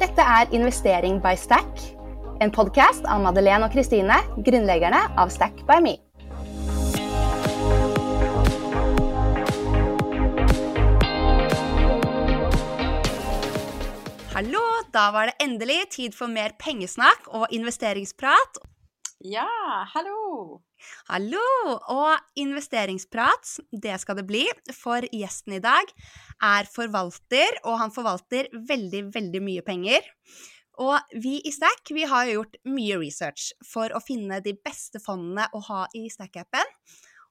Dette er Investering by Stack, en podkast av Madeleine og Kristine, grunnleggerne av Stack by Me. Hallo, da var det endelig tid for mer pengesnakk og investeringsprat. Ja, hallo! Hallo! Og investeringsprat, det skal det bli, for gjesten i dag er forvalter, og han forvalter veldig, veldig mye penger. Og vi i Stack vi har gjort mye research for å finne de beste fondene å ha i Stack-appen,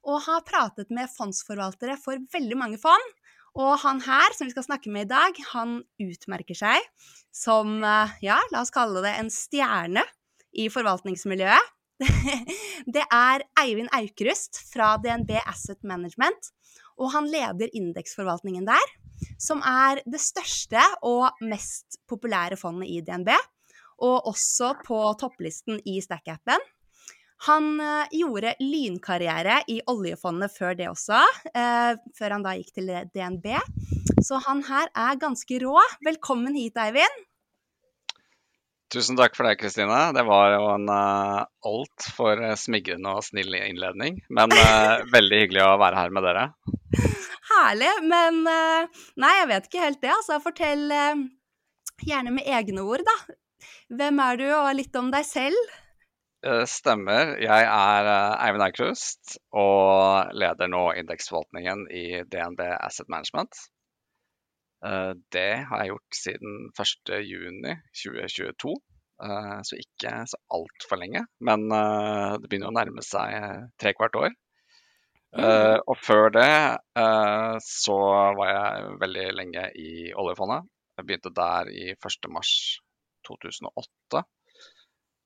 og har pratet med fondsforvaltere for veldig mange fond. Og han her, som vi skal snakke med i dag, han utmerker seg som, eh, ja, la oss kalle det en stjerne i forvaltningsmiljøet. Det er Eivind Aukrust fra DNB Asset Management, og han leder indeksforvaltningen der, som er det største og mest populære fondet i DNB, og også på topplisten i Stack-appen. Han eh, gjorde lynkarriere i oljefondet før det også, eh, før han da gikk til DNB. Så han her er ganske rå. Velkommen hit, Eivind. Tusen takk for det, Kristine. Det var jo en uh, altfor smigrende og snill innledning. Men uh, veldig hyggelig å være her med dere. Herlig. Men uh, nei, jeg vet ikke helt det. Altså, fortell uh, gjerne med egne ord, da. Hvem er du, og litt om deg selv? Stemmer. Jeg er Eivind Eikrust og leder nå indeksforvaltningen i DNB Asset Management. Eh, det har jeg gjort siden 1.6.2022, eh, så ikke så altfor lenge. Men eh, det begynner å nærme seg tre kvart år. Uh, og før det uh, så var jeg veldig lenge i oljefondet. Jeg begynte der i 1.3.2008.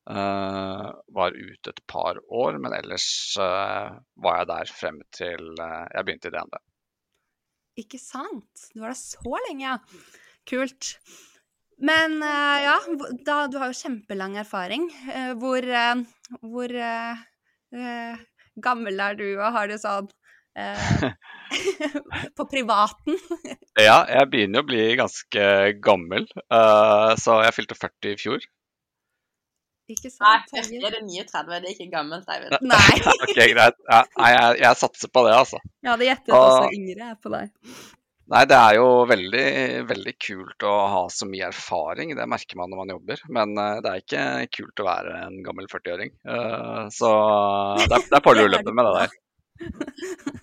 Uh, var ute et par år, men ellers var jeg der frem til jeg begynte i DNB. Ikke sant? Du var der så lenge, ja. Kult. Men uh, ja, da, du har jo kjempelang erfaring. Uh, hvor, uh, hvor gammel er du, og har du sånn På privaten? ja, jeg begynner å bli ganske gammel. så jeg fylte 40 i fjor. Ikke sant? Nei, 40 er det 39, det er ikke gammelt, Eivind. Nei. ok, greit. Ja, jeg, jeg, satser på det, altså. Jeg hadde gjettet og... også yngre på deg. Nei, det er jo veldig, veldig kult å ha så mye erfaring. Det merker man når man jobber. Men uh, det er ikke kult å være en gammel 40-åring. Uh, eh, så det er, det er foreløpig med det der.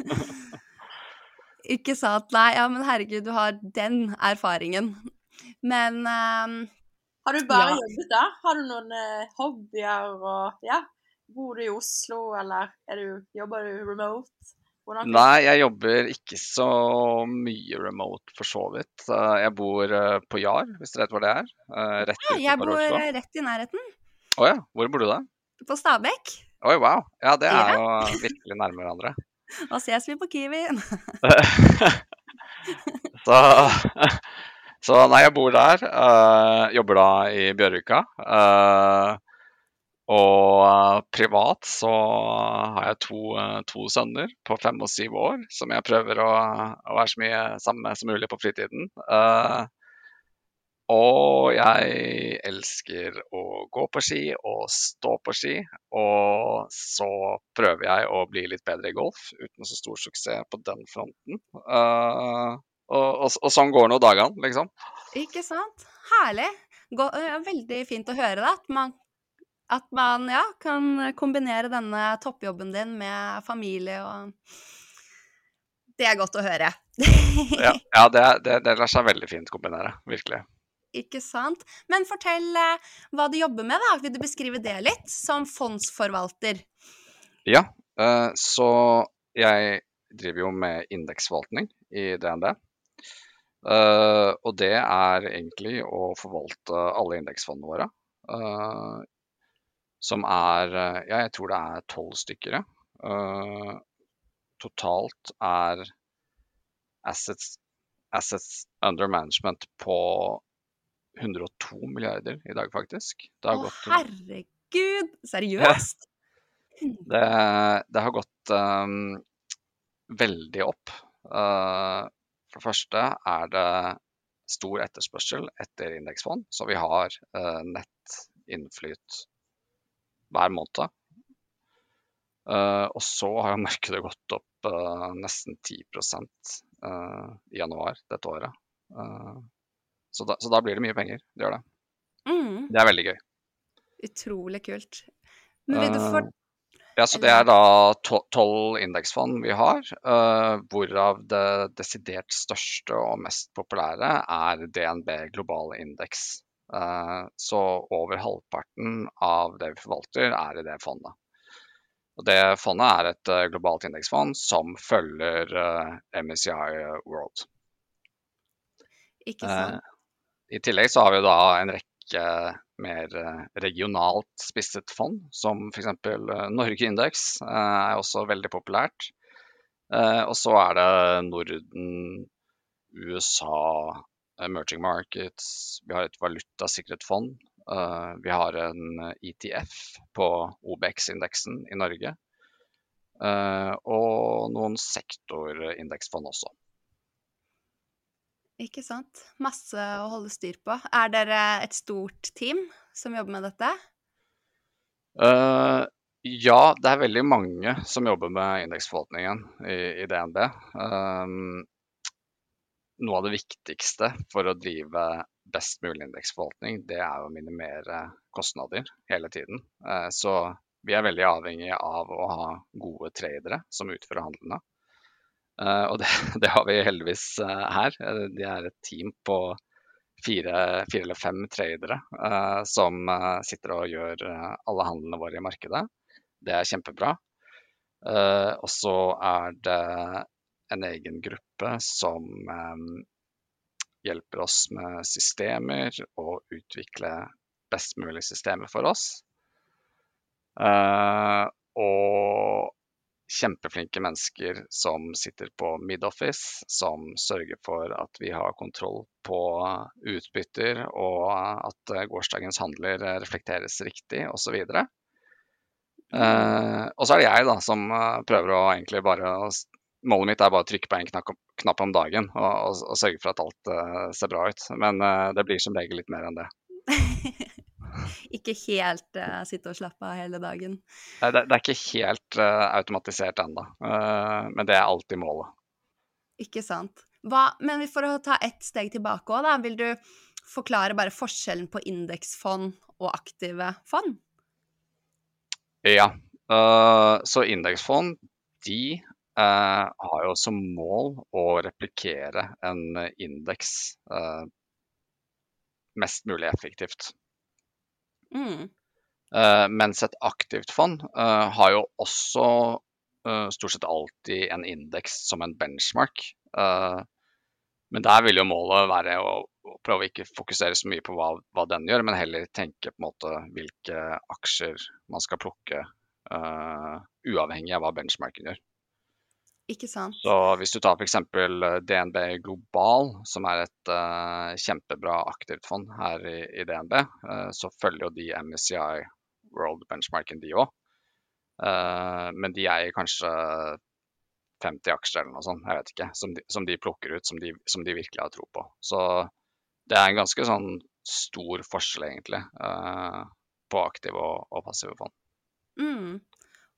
ikke sant. Nei, ja, men herregud, du har den erfaringen. Men uh, har du bare ja. jobbet der? Har du noen eh, hobbyer og Ja? Bor du i Oslo, eller du, jobber du remote? Hvordan? Nei, jeg jobber ikke så mye remote, for så vidt. Jeg bor uh, på Jar, hvis dere vet hvor det er. Uh, rett ja, jeg bor Oslo. rett i nærheten. Å oh, ja. Hvor bor du da? På Stabekk. Oi, wow. Ja, det er jo virkelig nærme hverandre. Da ses vi på Kiwi. så så nei, jeg bor der. Uh, jobber da i Bjørvika. Uh, og uh, privat så har jeg to, to, sønner på fem og syv år som jeg prøver å, å være så mye sammen med som mulig på fritiden. og jeg elsker å gå på ski og stå på ski. Og så prøver jeg å bli litt bedre i golf, uten så stor suksess på den fronten. Uh, og, og, og sånn går nå dagene, liksom. Ikke sant. Herlig. Gå, veldig fint å høre det. At man, at man ja, kan kombinere denne toppjobben din med familie og Det er godt å høre. ja, ja det, det, det, lar seg veldig fint kombinere. Virkelig. Ikke sant. Men fortell hva du jobber med, da. Vil du beskrive det litt, som fondsforvalter? Ja, eh, så jeg driver jo med indeksforvaltning i DNB. Uh, og det er egentlig å forvalte alle indeksfondene våre. Uh, som er Ja, jeg tror det er tolv stykker, ja. Uh, totalt er assets, assets, under management på 102 milliarder i dag, faktisk. Å, gått, herregud! Seriøst? det, det, har gått um, veldig opp. Uh, for det første er det stor etterspørsel etter indeksfond, så vi har uh, nett innflyt hver måned. Uh, og så har markedet gått opp uh, nesten 10% i januar dette året. Så da, så, da, blir det mye penger. Det gjør det. Mm. Det er veldig gøy. Utrolig kult. Men vil du for ja, så Det er da tolv indeksfond vi har, uh, hvorav det desidert største og mest populære er DNB global indeks. Uh, så over halvparten av det vi forvalter, er i det fondet. Og det fondet er et uh, globalt indeksfond som følger MSCI World. Ikke sant. I tillegg så har vi da en rekke mer eh, regionalt spisset fond, som f.eks. Eh, Norge Indeks eh, er også veldig populært. Og så er det Norden, USA, emerging markets. Vi har et valutasikret fond. Vi har en ETF på OBX-indeksen i Norge. Og noen sektorindeksfond også. Ikke sant. Masse å holde styr på. Er dere et stort team som jobber med dette? Uh, ja, det er veldig mange som jobber med indeksforvaltningen i, i DNB. Um, noe av det viktigste for å drive best mulig indeksforvaltning, det er å minimere kostnader hele tiden. Uh, så vi er veldig avhengige av å ha gode tradere som utfører handlene. Uh, og det, det, har vi heldigvis uh, her. Eh, de er et team på fire, fire eller fem tradere uh, som sitter og gjør alle handlene våre i markedet. Det er kjempebra. og så er det en egen gruppe som hjelper oss med systemer og utvikle best mulig systemer for oss. og kjempeflinke mennesker som sitter på midoffice, som sørger for at vi har kontroll på utbytter, og at gårsdagens handler reflekteres riktig, osv. Eh, og så er det jeg da, som eh, prøver å egentlig bare Målet mitt er bare å trykke på en knapp, om dagen og, og, og, sørge for at alt ser bra ut. Men det blir som regel litt mer enn det. ikke helt uh, sitte og slappe av hele dagen. Det, det, er ikke helt uh, automatisert ennå, uh, men det er alltid målet. Ikke sant. Hva, men for å ta ett steg tilbake òg, da. Vil du forklare bare forskjellen på indeksfond og aktive fond? Ja. så indeksfond, de har jo som mål å replikere en indeks mest mulig effektivt. Mm. Uh, mens et aktivt fond uh, har jo også uh, stort sett alltid en indeks som en benchmark. men der vil jo målet være å, å, prøve å ikke fokusere så mye på hva, hva, den gjør, men heller tenke på en måte hvilke aksjer man skal plukke, uavhengig av hva benchmarken gjør. Ikke sant. Så hvis du tar f.eks. Eh, DNB Global, som er et uh, kjempebra aktivt fond her i, i DNB, uh, eh, så følger jo de MSCI World Benchmarken, de òg. Uh, men de eier kanskje 50 aksjer eller noe sånt, jeg vet ikke, som de, som de plukker ut, som de, som de, virkelig har tro på. Så det er en ganske sånn stor forskjell, egentlig, på aktive og, og passive fond. Mm.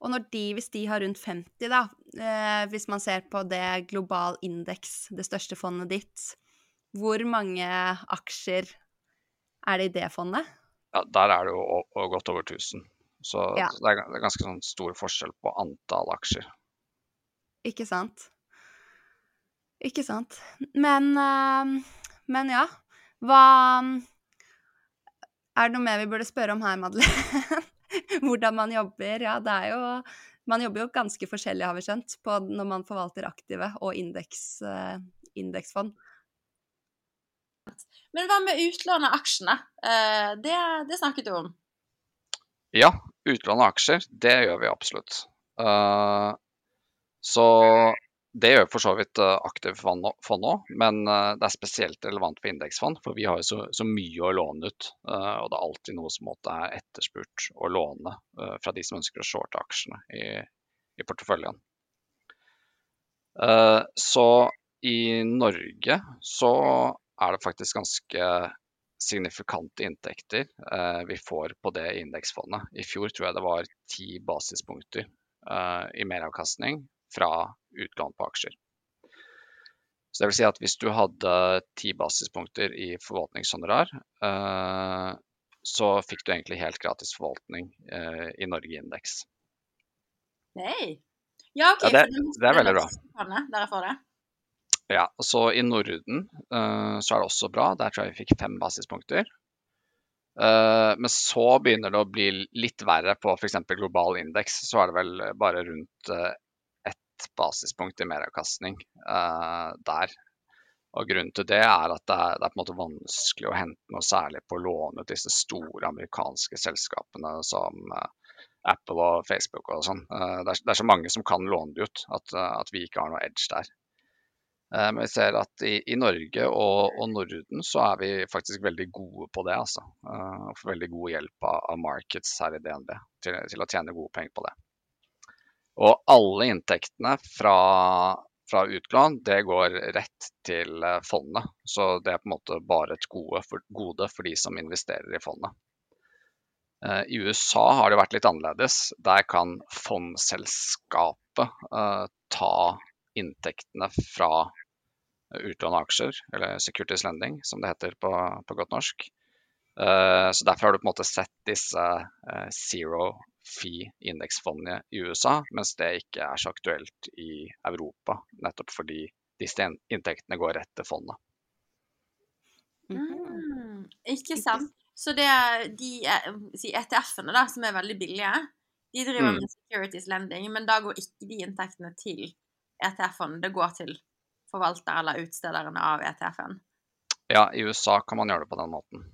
Og når de, hvis de har rundt 50, da, eh, hvis man ser på det global indeks, det største fondet ditt, hvor mange aksjer er det i det fondet? Ja, Der er det jo godt over 1000. Så ja. det er ganske sånn stor forskjell på antall aksjer. Ikke sant. Ikke sant. Men, øh, men ja. Hva Er det noe mer vi burde spørre om her, Madeleine? hvordan man jobber. Ja, det er jo Man jobber jo ganske forskjellig, har vi skjønt, på når man forvalter aktive og indeks, uh, indeksfond. Men hva med utlån av aksjene? Uh, det, det, snakket du om. Ja, utlån av aksjer, det gjør vi absolutt. Uh, så det gjør for så vidt uh, aktive fond òg, men uh, det er spesielt relevant for indeksfond. For vi har jo så, så mye å låne ut, uh, og det er alltid noe som er etterspurt å låne fra de som ønsker å shorte aksjene i, i porteføljen. så i Norge så er det faktisk ganske signifikante inntekter eh, vi får på det indeksfondet. I fjor tror jeg det var ti basispunkter eh, i meravkastning fra utlån på aksjer. Så det vil si at hvis du hadde ti basispunkter i forvaltningshonorar, eh, så fikk du egentlig helt gratis forvaltning eh, i Norge Indeks. Nei. Ja, OK. Ja, det- det, det er veldig bra. Der jeg får det. Ja, og så i Norden eh, så er det også bra. Der tror jeg vi fikk fem basispunkter. Men så begynner det å bli litt verre på f.eks. global indeks. Så er det vel bare rundt basispunkt i meravkastning uh, der. Og Grunnen til det er at det er, det er på en måte vanskelig å hente noe særlig på å låne disse store amerikanske selskapene som uh, Apple og Facebook og sånn. Uh, det, det er så mange som kan låne det ut at, at vi ikke har noe edge der. Men vi ser at i, i Norge og, og Norden så er vi faktisk veldig gode på det. altså. Og får veldig god hjelp av, av markets her i DNB til, til å tjene gode penger på det. Og alle inntektene fra, fra utlån det går rett til eh, fondet. Så det er på en måte bare et gode for, gode for de som investerer i fondet. Eh, I USA har det vært litt annerledes. Der kan fondselskapet uh, ta inntektene fra utlån av aksjer, eller securities lending, som det heter på, på godt norsk. Uh, så Derfor har du på en måte sett disse uh, zero fee-indeksfondene i USA, mens det ikke er så aktuelt i Europa, nettopp fordi disse inntektene går rett til fondet. Mm, ikke sant. Så det er de si ETF-ene da, som er veldig billige, de driver Mm. med securities lending, men da går ikke de inntektene til ETF-ene. det går til forvalter eller utstederne av ETF-en. Ja, i USA kan man gjøre det på den måten.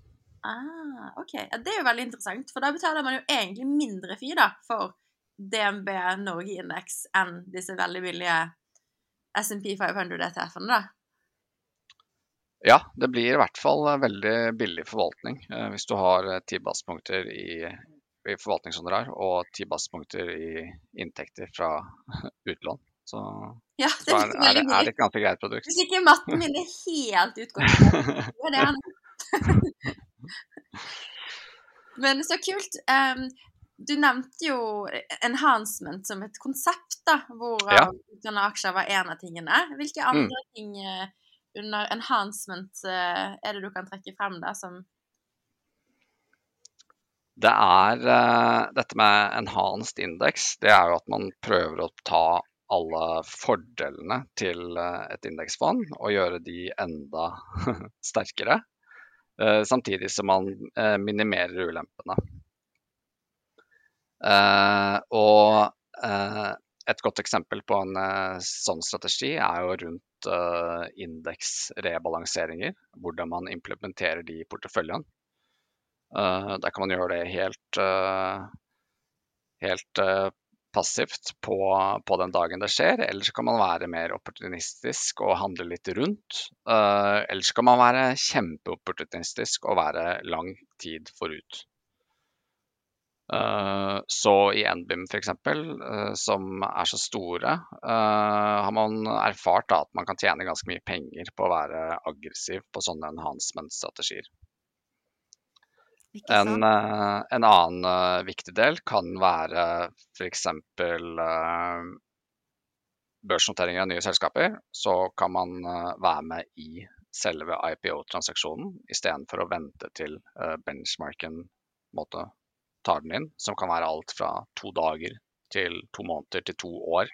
Ah, ok. Ja, det er jo veldig interessant, for da betaler man jo egentlig mindre fee da, for DNB Norge-indeks enn disse veldig billige S&P 500 ETF-ene da. Ja, det blir i hvert fall eh, veldig billig forvaltning eh, hvis du har eh, ti basepunkter i, i forvaltningshonorar og ti basepunkter i inntekter fra utlån. Så, Ja, det så er er, ikke er, det, er det et ganske greit produkt. Hvis ikke matten min er helt utgått. Det er det han. Men så kult. Um, du nevnte jo enhancement som et konsept, da, hvor Ja. utlån av aksjer var en av tingene. Hvilke andre ting eh, under enhancement eh, er det du kan trekke frem da, som Det er uh, dette med enhanced index. Det er jo at man prøver å ta alle fordelene til eh, et indeksfond og gjøre de enda sterkere. Eh, samtidig som man eh, minimerer ulempene. Eh, og et godt eksempel på en sånn strategi er jo rundt indeksrebalanseringer. Hvordan man implementerer de i porteføljen. Der kan man gjøre det helt, helt passivt på, på den dagen det skjer, eller så kan man være mer opportunistisk og handle litt rundt. Uh, eller så kan man være kjempeopportunistisk og være lang tid forut. Uh, så i NBIM f.eks., uh, som er så store, uh, har man erfart da, at man kan tjene ganske mye penger på å være aggressiv på sånne enhancement-strategier. En, eh, en annen eh, viktig del kan være f.eks. Uh, børsnotering av nye selskaper. Så kan man eh, være med i selve IPO-transaksjonen istedenfor å vente til eh, benchmarken måte, tar den inn, som kan være alt fra to dager til to måneder til to år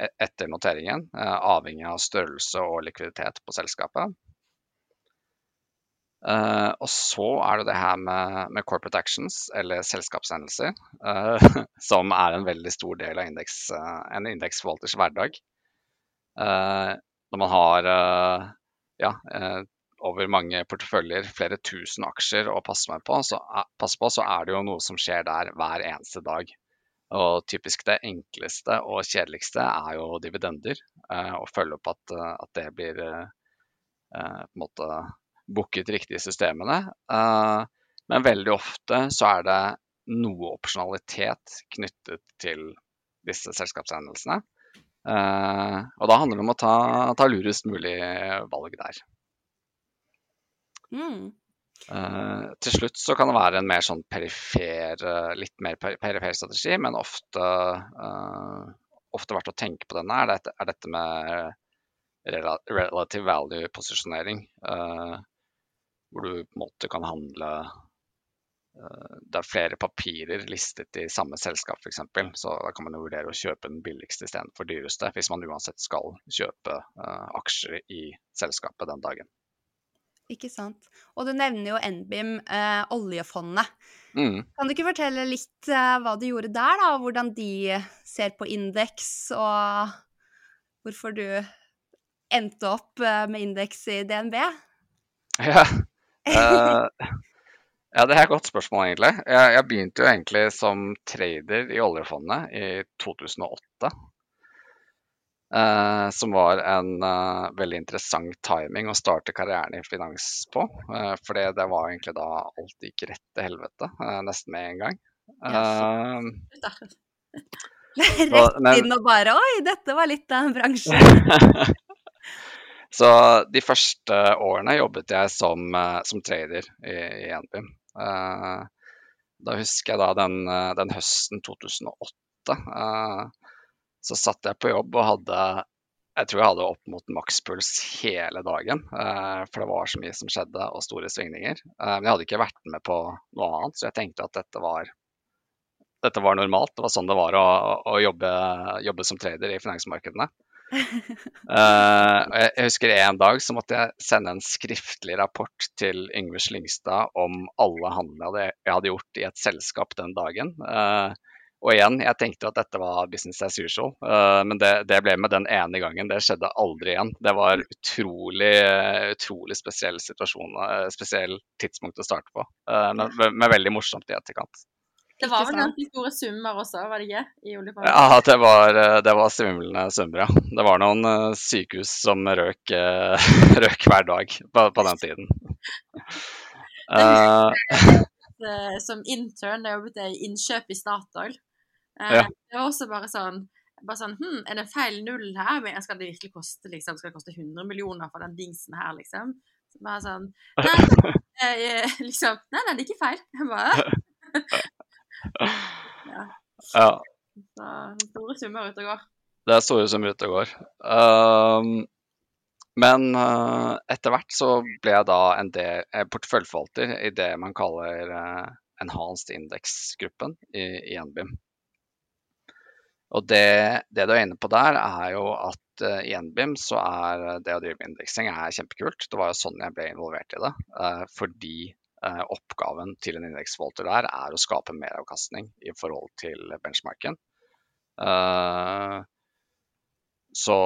e- etter noteringen, eh, avhengig av størrelse og likviditet på selskapet. Eh, og så er det det her med, med corporate actions, eller selskapshendelser, uh, som er en veldig stor del av indeks, uh, en indeksforvalters hverdag. Når man har ja, over mange porteføljer, flere tusen aksjer å passe, på, så, passe på, så er det jo noe som skjer der hver eneste dag. Og typisk det enkleste og kjedeligste er jo dividender, og følge opp at, at det blir på en måte booket riktig i systemene. Eh, men veldig ofte så er det noe opsjonalitet knyttet til disse selskapshendelsene. Eh, og da handler det om å ta, ta lurest mulig valg der. Mm. Uh, til slutt så kan det være en mer sånn perifer, litt mer perifer strategi, men ofte, uh, ofte verdt å tenke på denne er dette, er dette med rela relative value-posisjonering. eh, hvor du på en måte kan handle eh, Det er flere papirer listet i samme selskap f.eks. Så da kan man jo vurdere å kjøpe den billigste istedenfor dyreste, hvis man uansett skal kjøpe eh, aksjer i selskapet den dagen. Ikke sant. Og du nevner jo NBIM, eh, oljefondet. Mm. Kan du ikke fortelle litt eh, hva du gjorde der, da? og Hvordan de ser på indeks, og hvorfor du endte opp eh, med indeks i DNB? Ja. Eh, ja, det er et godt spørsmål, egentlig. Jeg, jeg begynte jo egentlig som trader i oljefondet i 2008. Uh, som var en uh, veldig interessant timing å starte karrieren i finans på. Uh, for det var egentlig da alt gikk rett til helvete, eh, nesten med en gang. Eh, Rett inn og bare Oi, dette var litt av en bransje. Så de første årene jobbet jeg som, eh, som trader i, i NBIM. Eh, da husker jeg da den, eh, den høsten 2008. eh, så satt jeg på jobb og hadde Jeg tror jeg hadde opp mot makspuls hele dagen. for det var så mye som skjedde og store svingninger. Men jeg hadde ikke vært med på noe annet, så jeg tenkte at dette var dette var normalt. Det var sånn det var å, å jobbe, jobbe som trader i finansmarkedene. Og jeg, jeg husker en dag så måtte jeg sende en skriftlig rapport til Yngve Slyngstad om alle handlene jeg hadde, jeg hadde gjort i et selskap den dagen. Uh, og igjen, jeg tenkte at dette var business as usual, uh, men det, det ble med den ene gangen. Det skjedde aldri igjen. Det var utrolig, utrolig spesiell situasjon, spesiell tidspunkt å starte på, men, men veldig morsomt i etterkant. Det var vel ganske store summer også, var det ikke? I oljefondet? Ja, det var, eh, det var svimlende summer, ja. Det var noen eh, sykehus som røk, eh, røk hver dag på, på den tiden. Som intern, da jobbet jeg i innkjøp i Statoil. Eh, Ja. Det var også bare sånn bare sånn, hm, Er det feil null her? Men skal det virkelig koste liksom, skal det koste 100 millioner for den dingsen her, liksom? Så bare sånn Nei, jeg, liksom, nei, nei, det er ikke feil. Jeg bare, ja, så store summer ute og går. det er store summer ute og går. Um, men uh, etter hvert så ble jeg da en del, eh, porteføljeforvalter i det man kaller uh, Enhanced Index-gruppen i, i NBIM. Og det, det du er inne på der, er jo at uh, i NBIM så er det å drive med indeksing er kjempekult. Det var jo sånn jeg ble involvert i det. fordi oppgaven til en indeksforvalter der er å skape meravkastning i forhold til benchmarken. Eh, så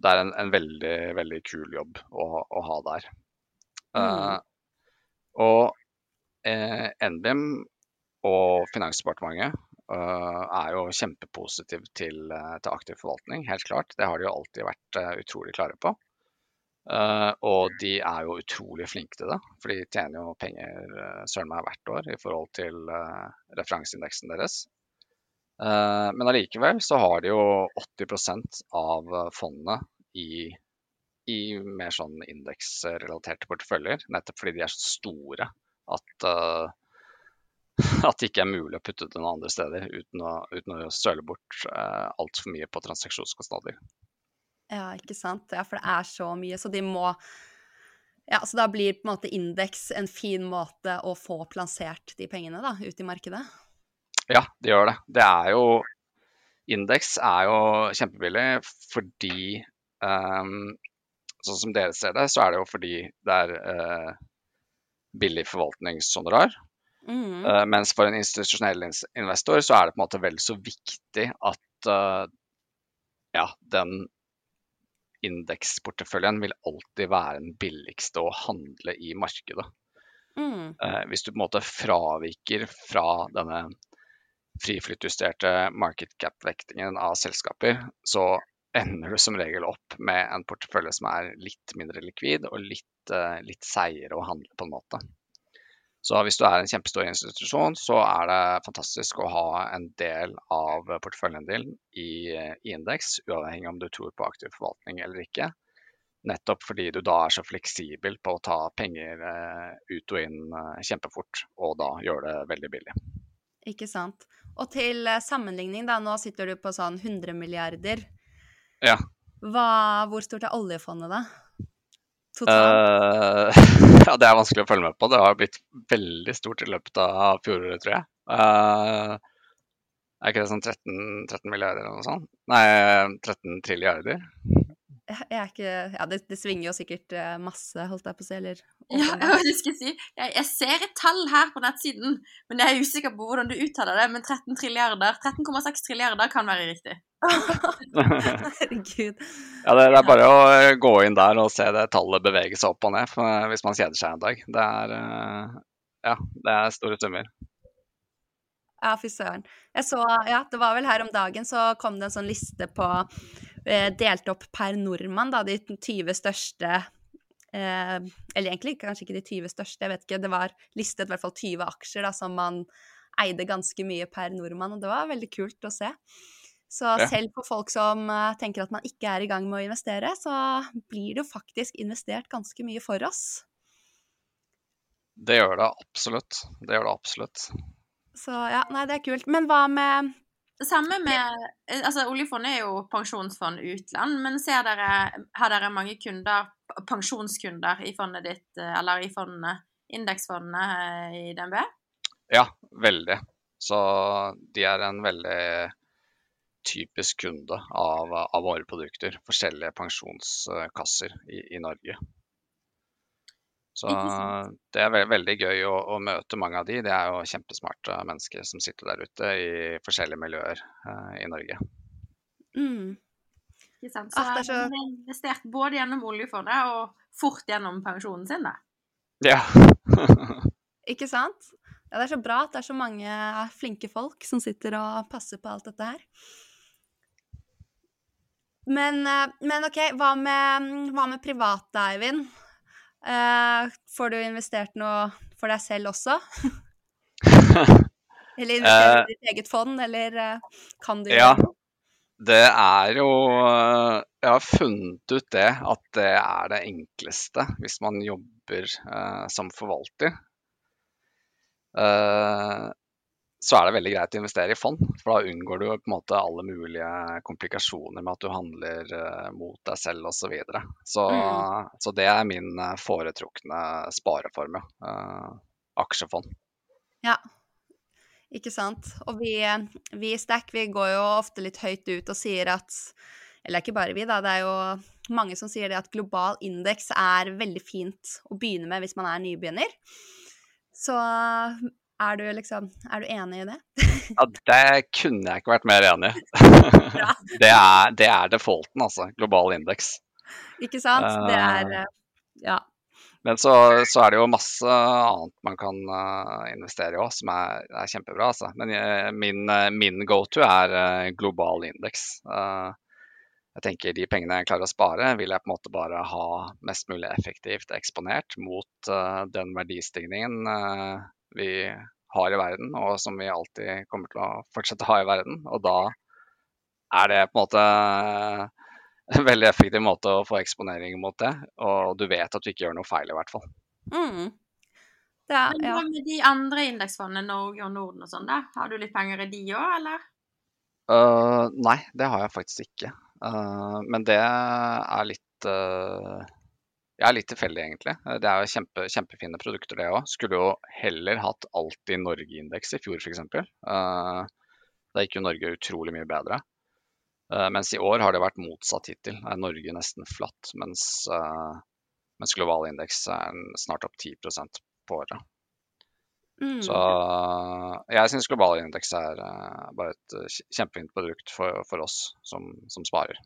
det er en, en veldig, veldig kul jobb å, å ha der. Eh, og eh, NBIM og Finansdepartementet eh, er jo kjempepositiv til, eh, til aktiv forvaltning, helt klart. Det har de jo alltid vært eh, utrolig klare på. Eh, og de er jo utrolig flinke til det, for de tjener jo penger uh, søren meg hvert år i forhold til uh, referanseindeksen deres. Men allikevel så har de jo 80 av fondene i, i mer sånn indeksrelaterte porteføljer, nettopp fordi de er så store at, at det ikke er mulig å putte det noen andre steder uten å, uten å søle bort uh, altfor mye på transaksjonskostnader. Ja, ikke sant. Ja, for det er så mye, så de må Ja, så da blir på en måte indeks en fin måte å få plassert de pengene da, ut i markedet? Ja, det gjør det. Det er jo Indeks er jo kjempebillig fordi um, Sånn som dere ser det, så er det jo fordi det er uh, billig forvaltningshonorar. Mm. Uh, mens for en institusjonell ins- investor så er det på en måte vel så viktig at uh, ja, den indeksporteføljen vil alltid være den billigste å handle i markedet. Mm. Eh, hvis du på en måte fraviker fra denne friflyttjusterte market cap-vektingen av selskaper, så ender du som regel opp med en portefølje som er litt mindre likvid og litt, eh, litt seigere å handle på en måte. Så hvis du er en kjempestor institusjon, så er det fantastisk å ha en del av porteføljen din i, i indeks, uavhengig om du tror på aktiv forvaltning eller ikke. Nettopp fordi du da er så fleksibel på å ta penger eh, ut og inn eh, kjempefort, og da gjøre det veldig billig. Ikke sant. Og til eh, sammenligning, da, nå sitter du på sånn 100 milliarder. Ja. Hva, hvor stort er oljefondet, da? Eh, ja, det er vanskelig å følge med på. Det har blitt veldig stort i løpet av fjoråret, tror jeg. Uh, er ikke det sånn 13, 13 milliarder eller noe sånt? Nei, 13 trilliarder. Jeg er ikke Ja, det, det svinger jo sikkert eh, masse, holdt jeg på å si, eller Ja, jeg hva jeg skulle si. Jeg, jeg ser et tall her på nettsiden, men jeg er usikker på hvordan du uttaler det. Men 13 trilliarder, 13,6 trilliarder kan være riktig. Herregud. Ja, det, det er bare å eh, gå inn der og se det tallet bevege seg opp og ned for, eh, hvis man kjeder seg en dag. Det er, ja, det er store summer. Ja, fy søren. Jeg så, ja, det var vel her om dagen så kom det en sånn liste på delt opp per nordmann, da, de 20 største eh, Eller egentlig kanskje ikke de 20 største, jeg vet ikke. Det var listet i hvert fall 20 aksjer da, som man eide ganske mye per nordmann, og det var veldig kult å se. Så Ja. selv for folk som uh, tenker at man ikke er i gang med å investere, så blir det jo faktisk investert ganske mye for oss. Det gjør det absolutt. Det gjør det absolutt. Så ja, nei, det er kult. Men hva med Det samme med eh, Altså, oljefondet er jo pensjonsfond utland, men ser dere Har dere mange kunder, pensjonskunder, i fondet ditt, eh, eller i fondene, indeksfondene eh, i DNB? Ja, veldig. Så de er en veldig typisk kunde av, av våre produkter. Forskjellige pensjonskasser i, i Norge. Så det er veldig gøy å, å møte mange av de. Det er jo kjempesmarte mennesker som sitter der ute i forskjellige miljøer uh, i Norge. mm, Ikke sant? Så Ah, så- de har investert både gjennom oljefondet og fort gjennom pensjonen sin, da. Ja. Ikke sant? Ja, det er så bra at det er så mange flinke folk som sitter og passer på alt dette her. Men, eh, men OK, hva med, hva med private, Eivind? Eh, får du investert noe for deg selv også? Eller investerer du i ditt eget fond, eller eh, kan du Ja. Det er jo Jeg har funnet ut det, at det er det enkleste hvis man jobber eh, som forvalter. Eh, så er det veldig greit å investere i fond, for da unngår du på en måte alle mulige komplikasjoner med at du handler eh, mot deg selv osv. Så, videre. så Mm. Så det er min eh, foretrukne spareform, ja. Eh, aksjefond. Ja, ikke sant. Og vi, vi i Stack vi går jo ofte litt høyt ut og sier at Eller ikke bare vi, da. Det er jo mange som sier det at global indeks er veldig fint å begynne med hvis man er nybegynner. Så er du liksom Er du enig i det? Ja, det kunne jeg ikke vært mer enig i. Det, er, det er defaulten, altså. Global indeks. Ikke sant? Det er eh, Ja. Men så, så er det jo masse annet man kan eh, investere i òg, som er, er kjempebra. Altså. Men eh, min, eh, min go-to er eh, global indeks. Eh, jeg tenker De pengene jeg klarer å spare, vil jeg på en måte bare ha mest mulig effektivt eksponert mot eh, den verdistigningen eh, vi har i verden, og som vi alltid kommer til å fortsette å ha i verden. Og da er det på en måte en veldig effektiv måte å få eksponering mot det, og du vet at du ikke gjør noe feil, i hvert fall. Mm. Det er, Men ja. hva med de andre indeksfondene, Norge og Norden og sånn, da? Har du litt penger i de òg, eller? Uh, nei, det har jeg faktisk ikke. Uh, men det er litt øh, Er litt tilfeldig, egentlig. Det er jo kjempe, kjempefine produkter, det òg. Skulle jo heller hatt Alltid Norge-indeks i fjor, f.eks. Uh, da gikk jo Norge utrolig mye bedre. Uh, mens i år har det vært motsatt hittil. Er Norge nesten flatt, mens, uh, mens global indeks er snart opp 10% på året. Mm. Så jeg syns global indeks er bare et kjempefint produkt for, for oss som, som, sparer.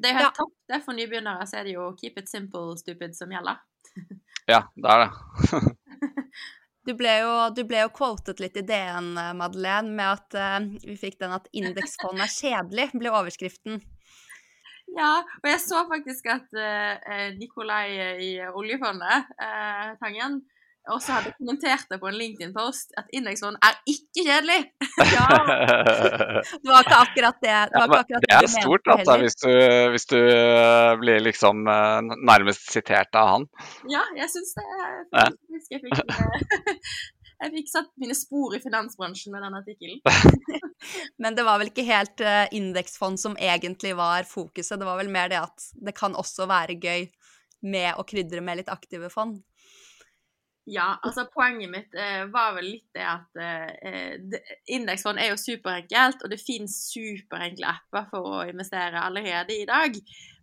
Det er jo helt Ja. topp. Det er For nybegynnere så er det jo keep it simple, stupid som gjelder. Ja, det er det. Du ble, jo, du ble jo quotet litt i DN, eh, Madeleine, med at uh, vi fikk den at indeksfond er kjedelig, ble overskriften. Ja, og jeg så faktisk at uh, Nikolai i oljefondet, uh, Tangen, og så hadde jeg kommentert det på en LinkedIn-post at indeksfond er ikke kjedelig. Ja, det var ikke akkurat det. Det, Ja, men akkurat det er det stort altså, heller. hvis du, hvis du eh, blir liksom eh, nærmest sitert av han. Ja, jeg syns det Jeg, Ja. Jeg fikk, eh, jeg fikk satt mine spor i finansbransjen med den artikkelen. Men det var vel ikke helt indeksfond som egentlig var fokuset. Det var vel mer det at det kan også være gøy med å krydre med litt aktive fond. Ja, altså poenget mitt eh, var vel litt det at eh, indeksfond er jo superenkelt, og det finnes superenkle apper for å investere allerede i dag,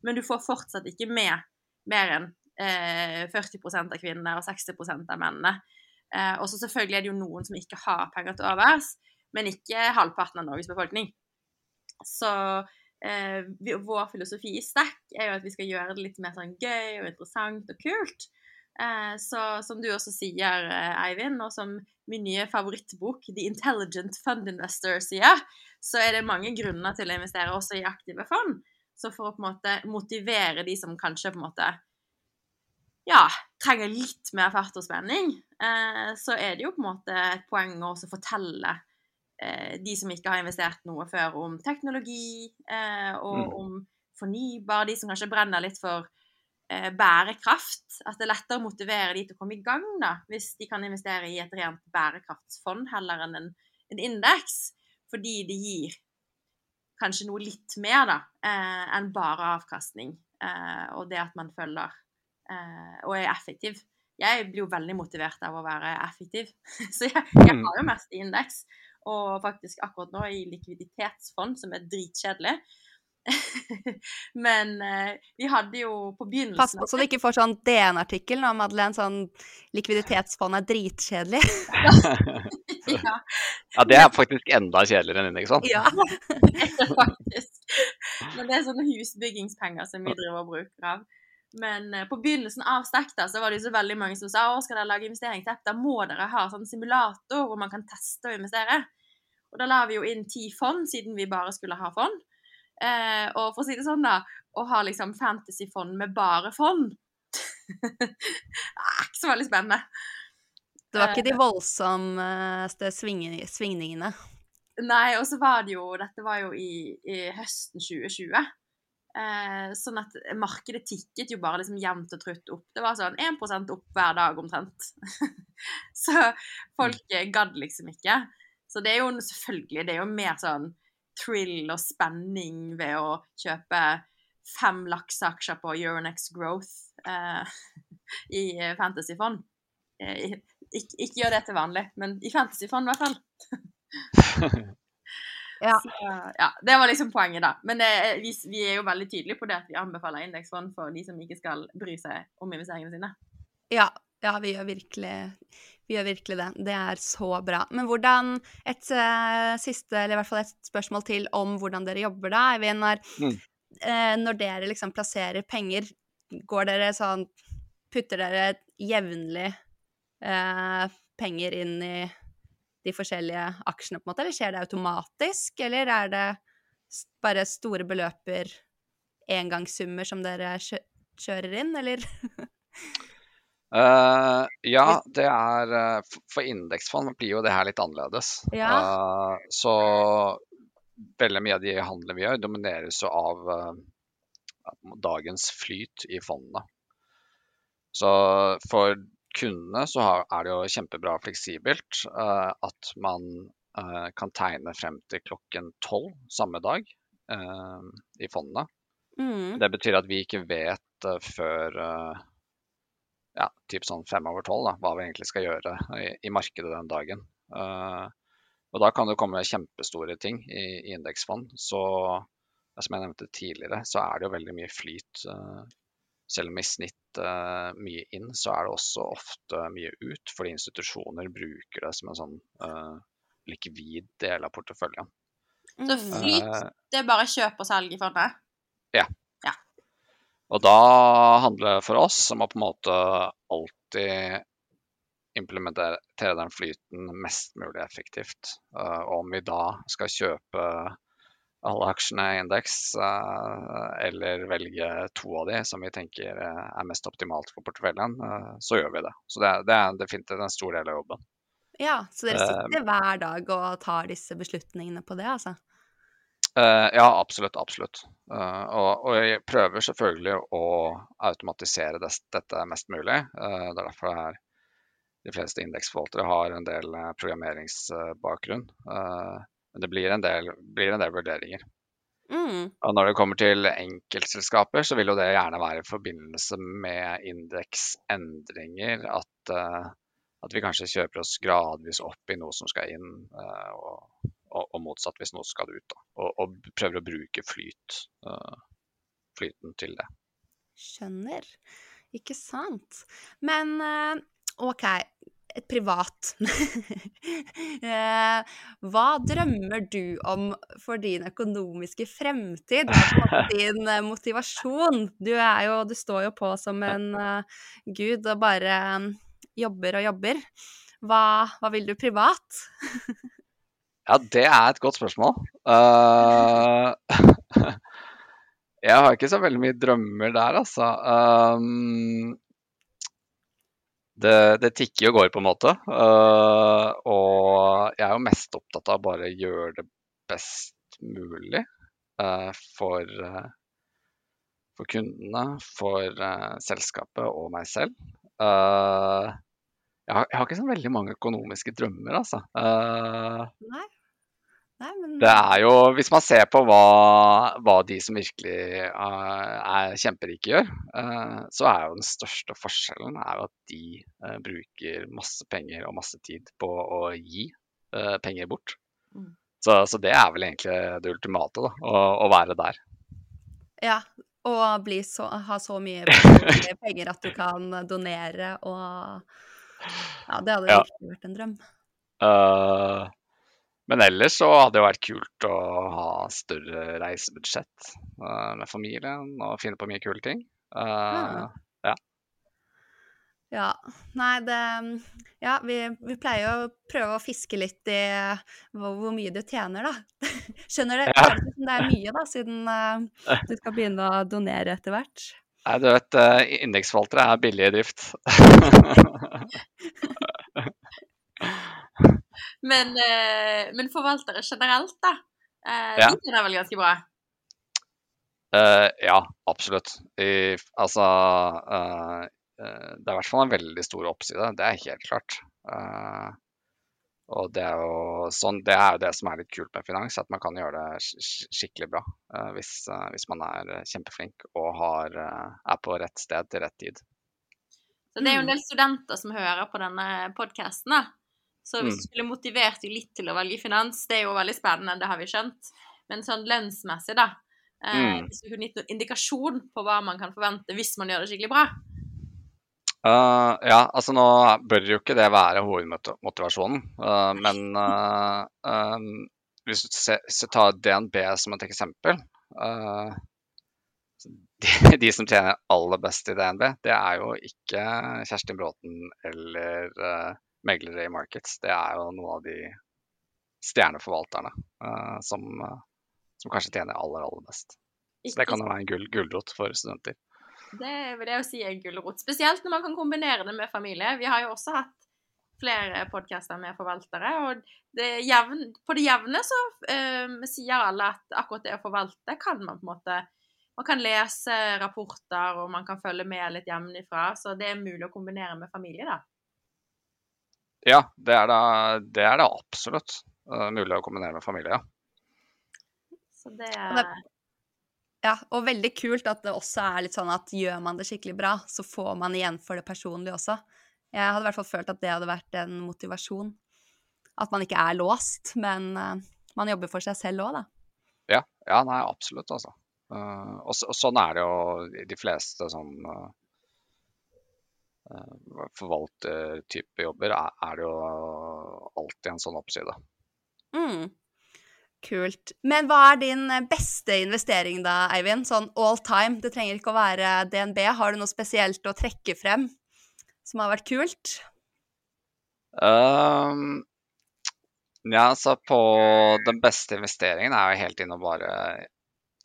men du får fortsatt ikke med mer enn eh, 40% av kvinnene og 60% av mennene. Eh, og så selvfølgelig er det jo noen som ikke har penger til overs, men ikke halvparten av Norges befolkning. Så eh, vi, vår filosofi i Stack er jo at vi skal gjøre det litt mer sånn gøy og interessant og kult. Eh, så som du også sier, eh, Eivind, og som min nye favorittbok, The Intelligent Fund Investor, sier, så er det mange grunner til å investere også i aktive fond. Så for å på en måte motivere de som kanskje på en måte ja, trenger litt mer fart og spenning, eh, så er det jo på en måte et poeng å også fortelle de som ikke har investert noe før, om teknologi og Mm. om fornybar, de som kanskje brenner litt for bærekraft. At det er lettere å motivere de til å komme i gang, da, hvis de kan investere i et rent bærekraftsfond heller enn en, en indeks. Fordi det gir kanskje noe litt mer da, eh, enn bare avkastning. Eh, og det at man følger eh, og er effektiv. Jeg blir jo veldig motivert av å være effektiv, så jeg, jeg har jo mest i indeks. Og faktisk akkurat nå i likviditetsfond, som er dritkjedelig. Men eh, vi hadde jo på Pass begynnelsen på så du ikke får sånn DN-artikkel nå, Madeleine, sånn likviditetsfond er dritkjedelig. ja, Ja, det er faktisk enda kjedeligere enn indeksfond. Ja. faktisk. Men det er sånne husbyggingspenger som vi driver og bruker av. Men eh, på begynnelsen av Stekta så var det så veldig mange som sa å, skal dere lage investeringsapp, da må dere ha sånn simulator hvor man kan teste og investere. Og da la vi jo inn ti fond, siden vi bare skulle ha fond. Eh, og for å si det sånn, da, å ha liksom fantasyfond med bare fond er ikke så veldig spennende. Det var ikke de voldsomste svingningene. Nei, og så var det jo Dette var jo i, i høsten 2020. Eh, sånn at markedet tikket jo bare liksom jevnt og trutt opp. Det var sånn 1 opp hver dag omtrent. så folk eh, gadd liksom ikke. Så det er jo selvfølgelig det er jo mer sånn thrill og spenning ved å kjøpe fem lakseaksjer på Euronex Growth eh, i fantasyfond. Eh, ikke, ikke gjør det til vanlig, men i fantasyfond i hvert fall. Ja. Så, ja, det var liksom poenget, da. Men det, er- vi, vi er jo veldig tydelige på det at vi anbefaler indeksfond for de som ikke skal bry seg om investeringene sine. Ja, ja vi, gjør virkelig, vi gjør virkelig det. Det er så bra. Men hvordan Et uh, siste, eller i hvert fall et spørsmål til om hvordan dere jobber da, Eivind. Når, Mm. uh, når dere liksom plasserer penger, går dere sånn Putter dere jevnlig uh, penger inn i de forskjellige aksjene, på en måte, eller skjer det automatisk, eller er det bare store beløper, engangssummer, som dere kjører inn, eller? Eh, ja, det er eh, For indeksfond blir jo det her litt annerledes. Ja. Uh, så veldig mye av de handlene vi gjør, domineres jo av uh, dagens flyt i fondene. Så for kundene så har, er det jo kjempebra fleksibelt at man kan tegne frem til klokken tolv samme dag i fondene. Mm. Det betyr at vi ikke vet før ja, typ sånn fem over tolv hva vi egentlig skal gjøre i, i markedet den dagen. Uh, og da kan det komme kjempestore ting i, i indeksfond. Så som jeg nevnte tidligere, så er det jo veldig mye flyt. Uh, selv om i snitt uh, mye inn, så er det også ofte mye ut, fordi institusjoner bruker det som en sånn likvid del av porteføljen. Så flyt, det er bare kjøp og salg i fondet? Og da handler det for oss om å på en måte alltid implementere den flyten mest mulig effektivt. Eh, og om vi da skal kjøpe alle aksjene i indeks, eh, eller velge to av de som vi tenker eh, er mest optimalt for porteføljen, eh, så gjør vi det. Så det er, det er definitivt en stor del av jobben. Ja, så dere Eh, sitter hver dag og tar disse beslutningene på det, altså? Eh, ja, absolutt. Absolutt. Uh, og, og jeg prøver selvfølgelig å automatisere des, dette mest mulig. Uh, det er derfor det er de fleste indeksforvaltere har en del programmeringsbakgrunn. Men det blir en del, blir en del vurderinger. Mm. Og når det kommer til enkeltselskaper, så vil jo det gjerne være i forbindelse med indeksendringer at, at vi kanskje kjøper oss gradvis opp i noe som skal inn, og, og, og motsatt hvis noe skal ut. Da. Og, og prøver å bruke flyt, uh, flyten til det. Skjønner. Ikke sant. Men uh, OK, et privat. uh, Hva drømmer du om for din økonomiske fremtid? Måte din motivasjon? Du, er jo, du står jo på som en gud og bare jobber og jobber. Hva, hva vil du privat? Ja, det er et godt spørsmål. Uh, jeg har ikke så veldig mye drømmer der, altså. Um, det, det tikker og går, på en måte. Uh, og jeg er jo mest opptatt av bare å gjøre det best mulig uh, for, for kundene, for selskapet og meg selv. Jeg, har, jeg har ikke så veldig mange økonomiske drømmer, altså. Nei? Nei, men det er jo, Hvis man ser på hva, hva de som virkelig uh, er kjemperike gjør, uh, så er jo den største forskjellen at de uh, bruker masse penger og masse tid på å gi penger bort. Mm. Så, så det er vel egentlig det ultimate, da, å, å være der. Ja, og bli så, ha så mye penger at du kan donere og Ja, det hadde Ja. virkelig vært en drøm. Eh, men ellers så hadde det vært kult å ha større reisebudsjett eh, med familien og finne på mye kule ting. Eh, Ja. Ja. Nei, det Ja, vi, vi pleier å prøve å fiske litt i hvor, hvor mye du tjener, da. Skjønner det? Ja. Det er mye, da, siden eh, du skal begynne å donere etter hvert. Nei, du vet, uh, indeksforvaltere er billige i drift. Men, eh, men forvaltere generelt, da. Eh, Ja. De tjener vel ganske bra? Uh, ja, absolutt. I, altså eh, eh, Det er i hvert fall en veldig stor oppside, det er helt klart. Uh, og det er jo sånn, det er jo det som er litt kult med finans, at man kan gjøre det sk sk- skikkelig bra hvis, hvis man er kjempeflink og har, er på rett sted til rett tid. Så det er jo en Mm. del studenter som hører på denne podkasten, da. Så hvis Mm. du skulle motivert deg litt til å velge finans, det er jo veldig spennende, det har vi skjønt. Men sånn lønnsmessig, da. Eh, Mm. Hvis du kunne gitt noen indikasjon på hva man kan forvente hvis man gjør det skikkelig bra. Uh, ja, altså nå bør jo ikke det være hovedmotivasjonen, uh, men uh, um, hvis du hvis tar DNB som et eksempel de, de som tjener aller best i DNB, det er jo ikke Kjerstin Bråten eller meglere i Markets. Det er jo noen av de stjerneforvalterne uh, som, uh, som kanskje tjener aller, aller best. Så det kan jo være en gul gulrot for studenter. Det vil jeg jo si er en gulrot. Spesielt når man kan kombinere det med familie. Vi har jo også hatt flere podkaster med forvaltere, og det jevn, på det jevne så uh, sier alle at akkurat det å forvalte kan man på en måte Man kan lese rapporter, og man kan følge med litt hjemmefra, så det er mulig å kombinere med familie, da. Ja, det er det, det, er det absolutt. eh, mulig å kombinere med familie, ja. Så det er... det- Ja, og veldig kult at det også er litt sånn at gjør man det skikkelig bra, så får man igjen for det personlige også. Jeg hadde i hvert fall følt at det hadde vært en motivasjon. At man ikke er låst, men eh, man jobber for seg selv òg, da. Ja, ja nei, absolutt, altså. Uh, og, og sånn er det jo de fleste sånn uh, forvaltertype jobber, er, det jo alltid en sånn oppside. Mm. Kult. Men hva er din eh, beste investering da, Eivind? Sånn all time. Det trenger ikke å være DNB. Har du noe spesielt å trekke frem som har vært kult? Um, Ja, så på den beste investeringen er jo helt inn og bare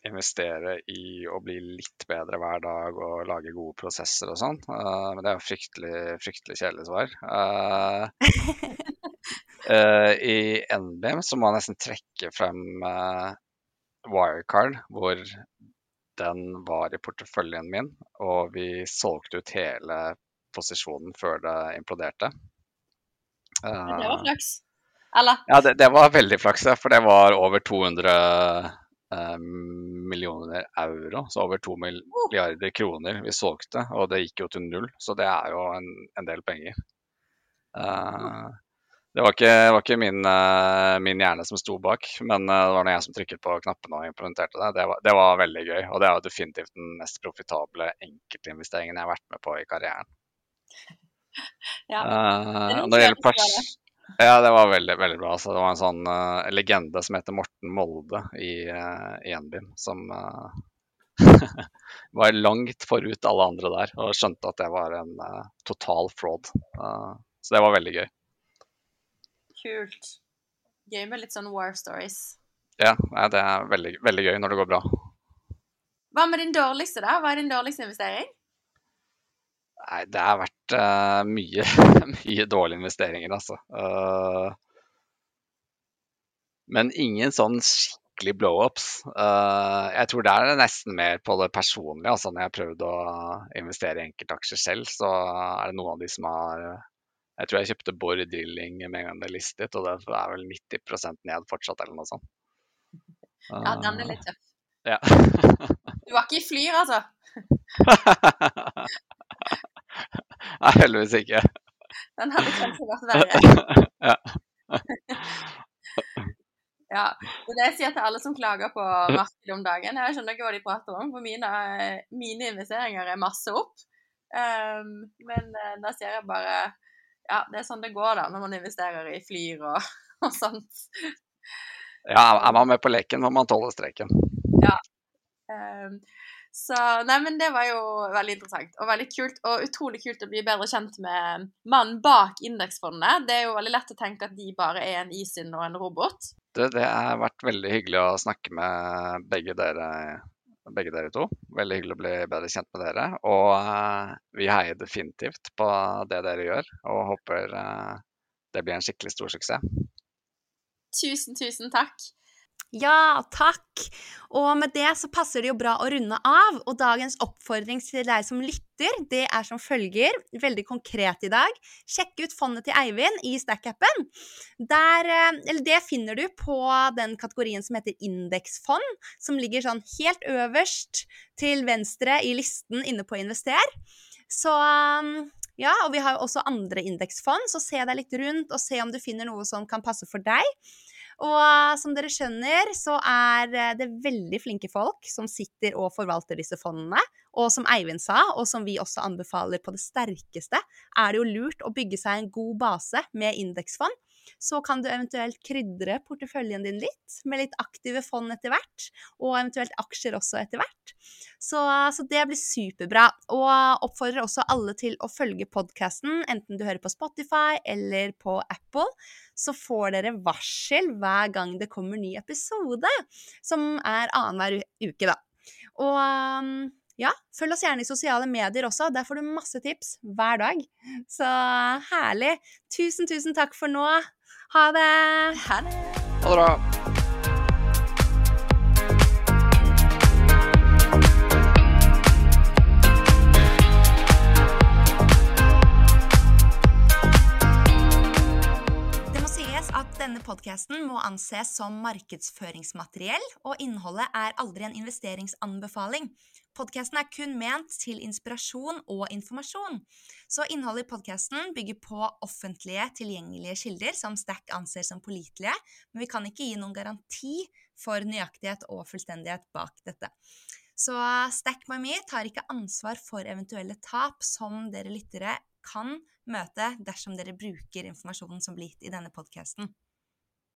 investere i å bli litt bedre hver dag og lage gode prosesser og sånn. Uh, men det er jo fryktelig, fryktelig kjedelig svar. Uh, I NBM så må jeg nesten trekke frem Wirecard, hvor den var i porteføljen min, og vi solgte ut hele posisjonen før det imploderte. det var flaks. Eller? Ja, det, det var veldig flaks, for det var over 200 Eh, millioner euro, så over to milliarder kroner vi solgte. Og det gikk jo til null, så det er jo en, en del penger. Uh, det var ikke, var ikke min, uh, min, hjerne som sto bak, men uh, det var noe jeg som trykket på knappene og implementerte det. Det var, det var, veldig gøy, og det er jo definitivt den mest profitable enkeltinvesteringen jeg har vært med på i karrieren. Ja. når det gjelder pers ja, det var veldig, veldig bra. Så det var en sånn uh, legende som heter Morten Molde i, uh, som uh, var langt forut alle andre der og skjønte at det var en uh, total fraud. så det var veldig gøy. Kult. Gøy med litt sånn war stories. Ja, det er veldig, veldig gøy når det går bra. Hva med din dårligste, da? Hva er din dårligste investering? Nei, det har vært uh, mye, mye dårlige investeringer, altså. Uh, men ingen sånn skikkelig blow-ups. Uh, jeg tror det er nesten mer på det personlige. Altså når jeg har prøvd å investere i enkeltaksjer selv, så er det noen av de som har Jeg tror jeg kjøpte Borr Drilling med en gang det listet, og det er vel 90% ned fortsatt, eller noe sånt. ja, den er litt tøff. Ja. du var ikke i flyr, altså? Nei, heldigvis ikke. Den hadde kanskje vært verre. ja. ja. Og det jeg sier til alle som klager på markedet om dagen Jeg skjønner ikke hva de prater om, for mine, mine investeringer er masse opp. Um, men uh, da sier jeg bare Ja, det er sånn det går da når man investerer i Flyr og, og sånt. Ja, er man med på leken, må man tåle streken. Ja. Um, så nei, men det var jo veldig interessant og veldig kult. Og utrolig kult å bli bedre kjent med mannen bak indeksfondet. Det er jo veldig lett å tenke at de bare er en ISIN og en robot. Det, det har vært veldig hyggelig å snakke med begge dere, begge dere to. Veldig hyggelig å bli bedre kjent med dere. Og uh, vi heier definitivt på det dere gjør, og håper uh, det blir en skikkelig stor suksess. Tusen, tusen takk. Ja, takk! Og med det så passer det jo bra å runde av. Og dagens oppfordring til deg som lytter, det er som følger, veldig konkret i dag. Sjekk ut fondet til Eivind i Stack-appen. Eh, det finner du på den kategorien som heter indeksfond, som ligger sånn helt øverst til venstre i listen inne på Invester. Så ja, og vi har jo også andre indeksfond, så se deg litt rundt og se om du finner noe som kan passe for deg. Og eh, som dere skjønner, så er eh, det veldig flinke folk som sitter og forvalter disse fondene. Og som Eivind sa, og som vi også anbefaler på det sterkeste, er det jo lurt å bygge seg en god base med indeksfond. Så kan du eventuelt krydre porteføljen din litt med litt aktive fond etter hvert, og eventuelt aksjer også etter hvert. Så, så, det blir superbra. Og oppfordrer også alle til å følge podkasten, enten du hører på Spotify eller på Apple. Så får dere varsel hver gang det kommer ny episode, som er annenhver uke, da. Og ja, følg oss gjerne i sosiale medier også. Der får du masse tips hver dag. Så herlig. Tusen, tusen takk for nå. Ha det. Ha det. Ha det bra. Denne podkasten må anses som markedsføringsmateriell, og innholdet er aldri en investeringsanbefaling. Podkasten er kun ment til inspirasjon og informasjon. Så innholdet i podkasten bygger på offentlige, tilgjengelige kilder som Stack anser som pålitelige, men vi kan ikke gi noen garanti for nøyaktighet og fullstendighet bak dette. Så Stack by me tar ikke ansvar for eventuelle tap som dere lyttere kan møte dersom dere bruker informasjonen som blir gitt i denne podkasten.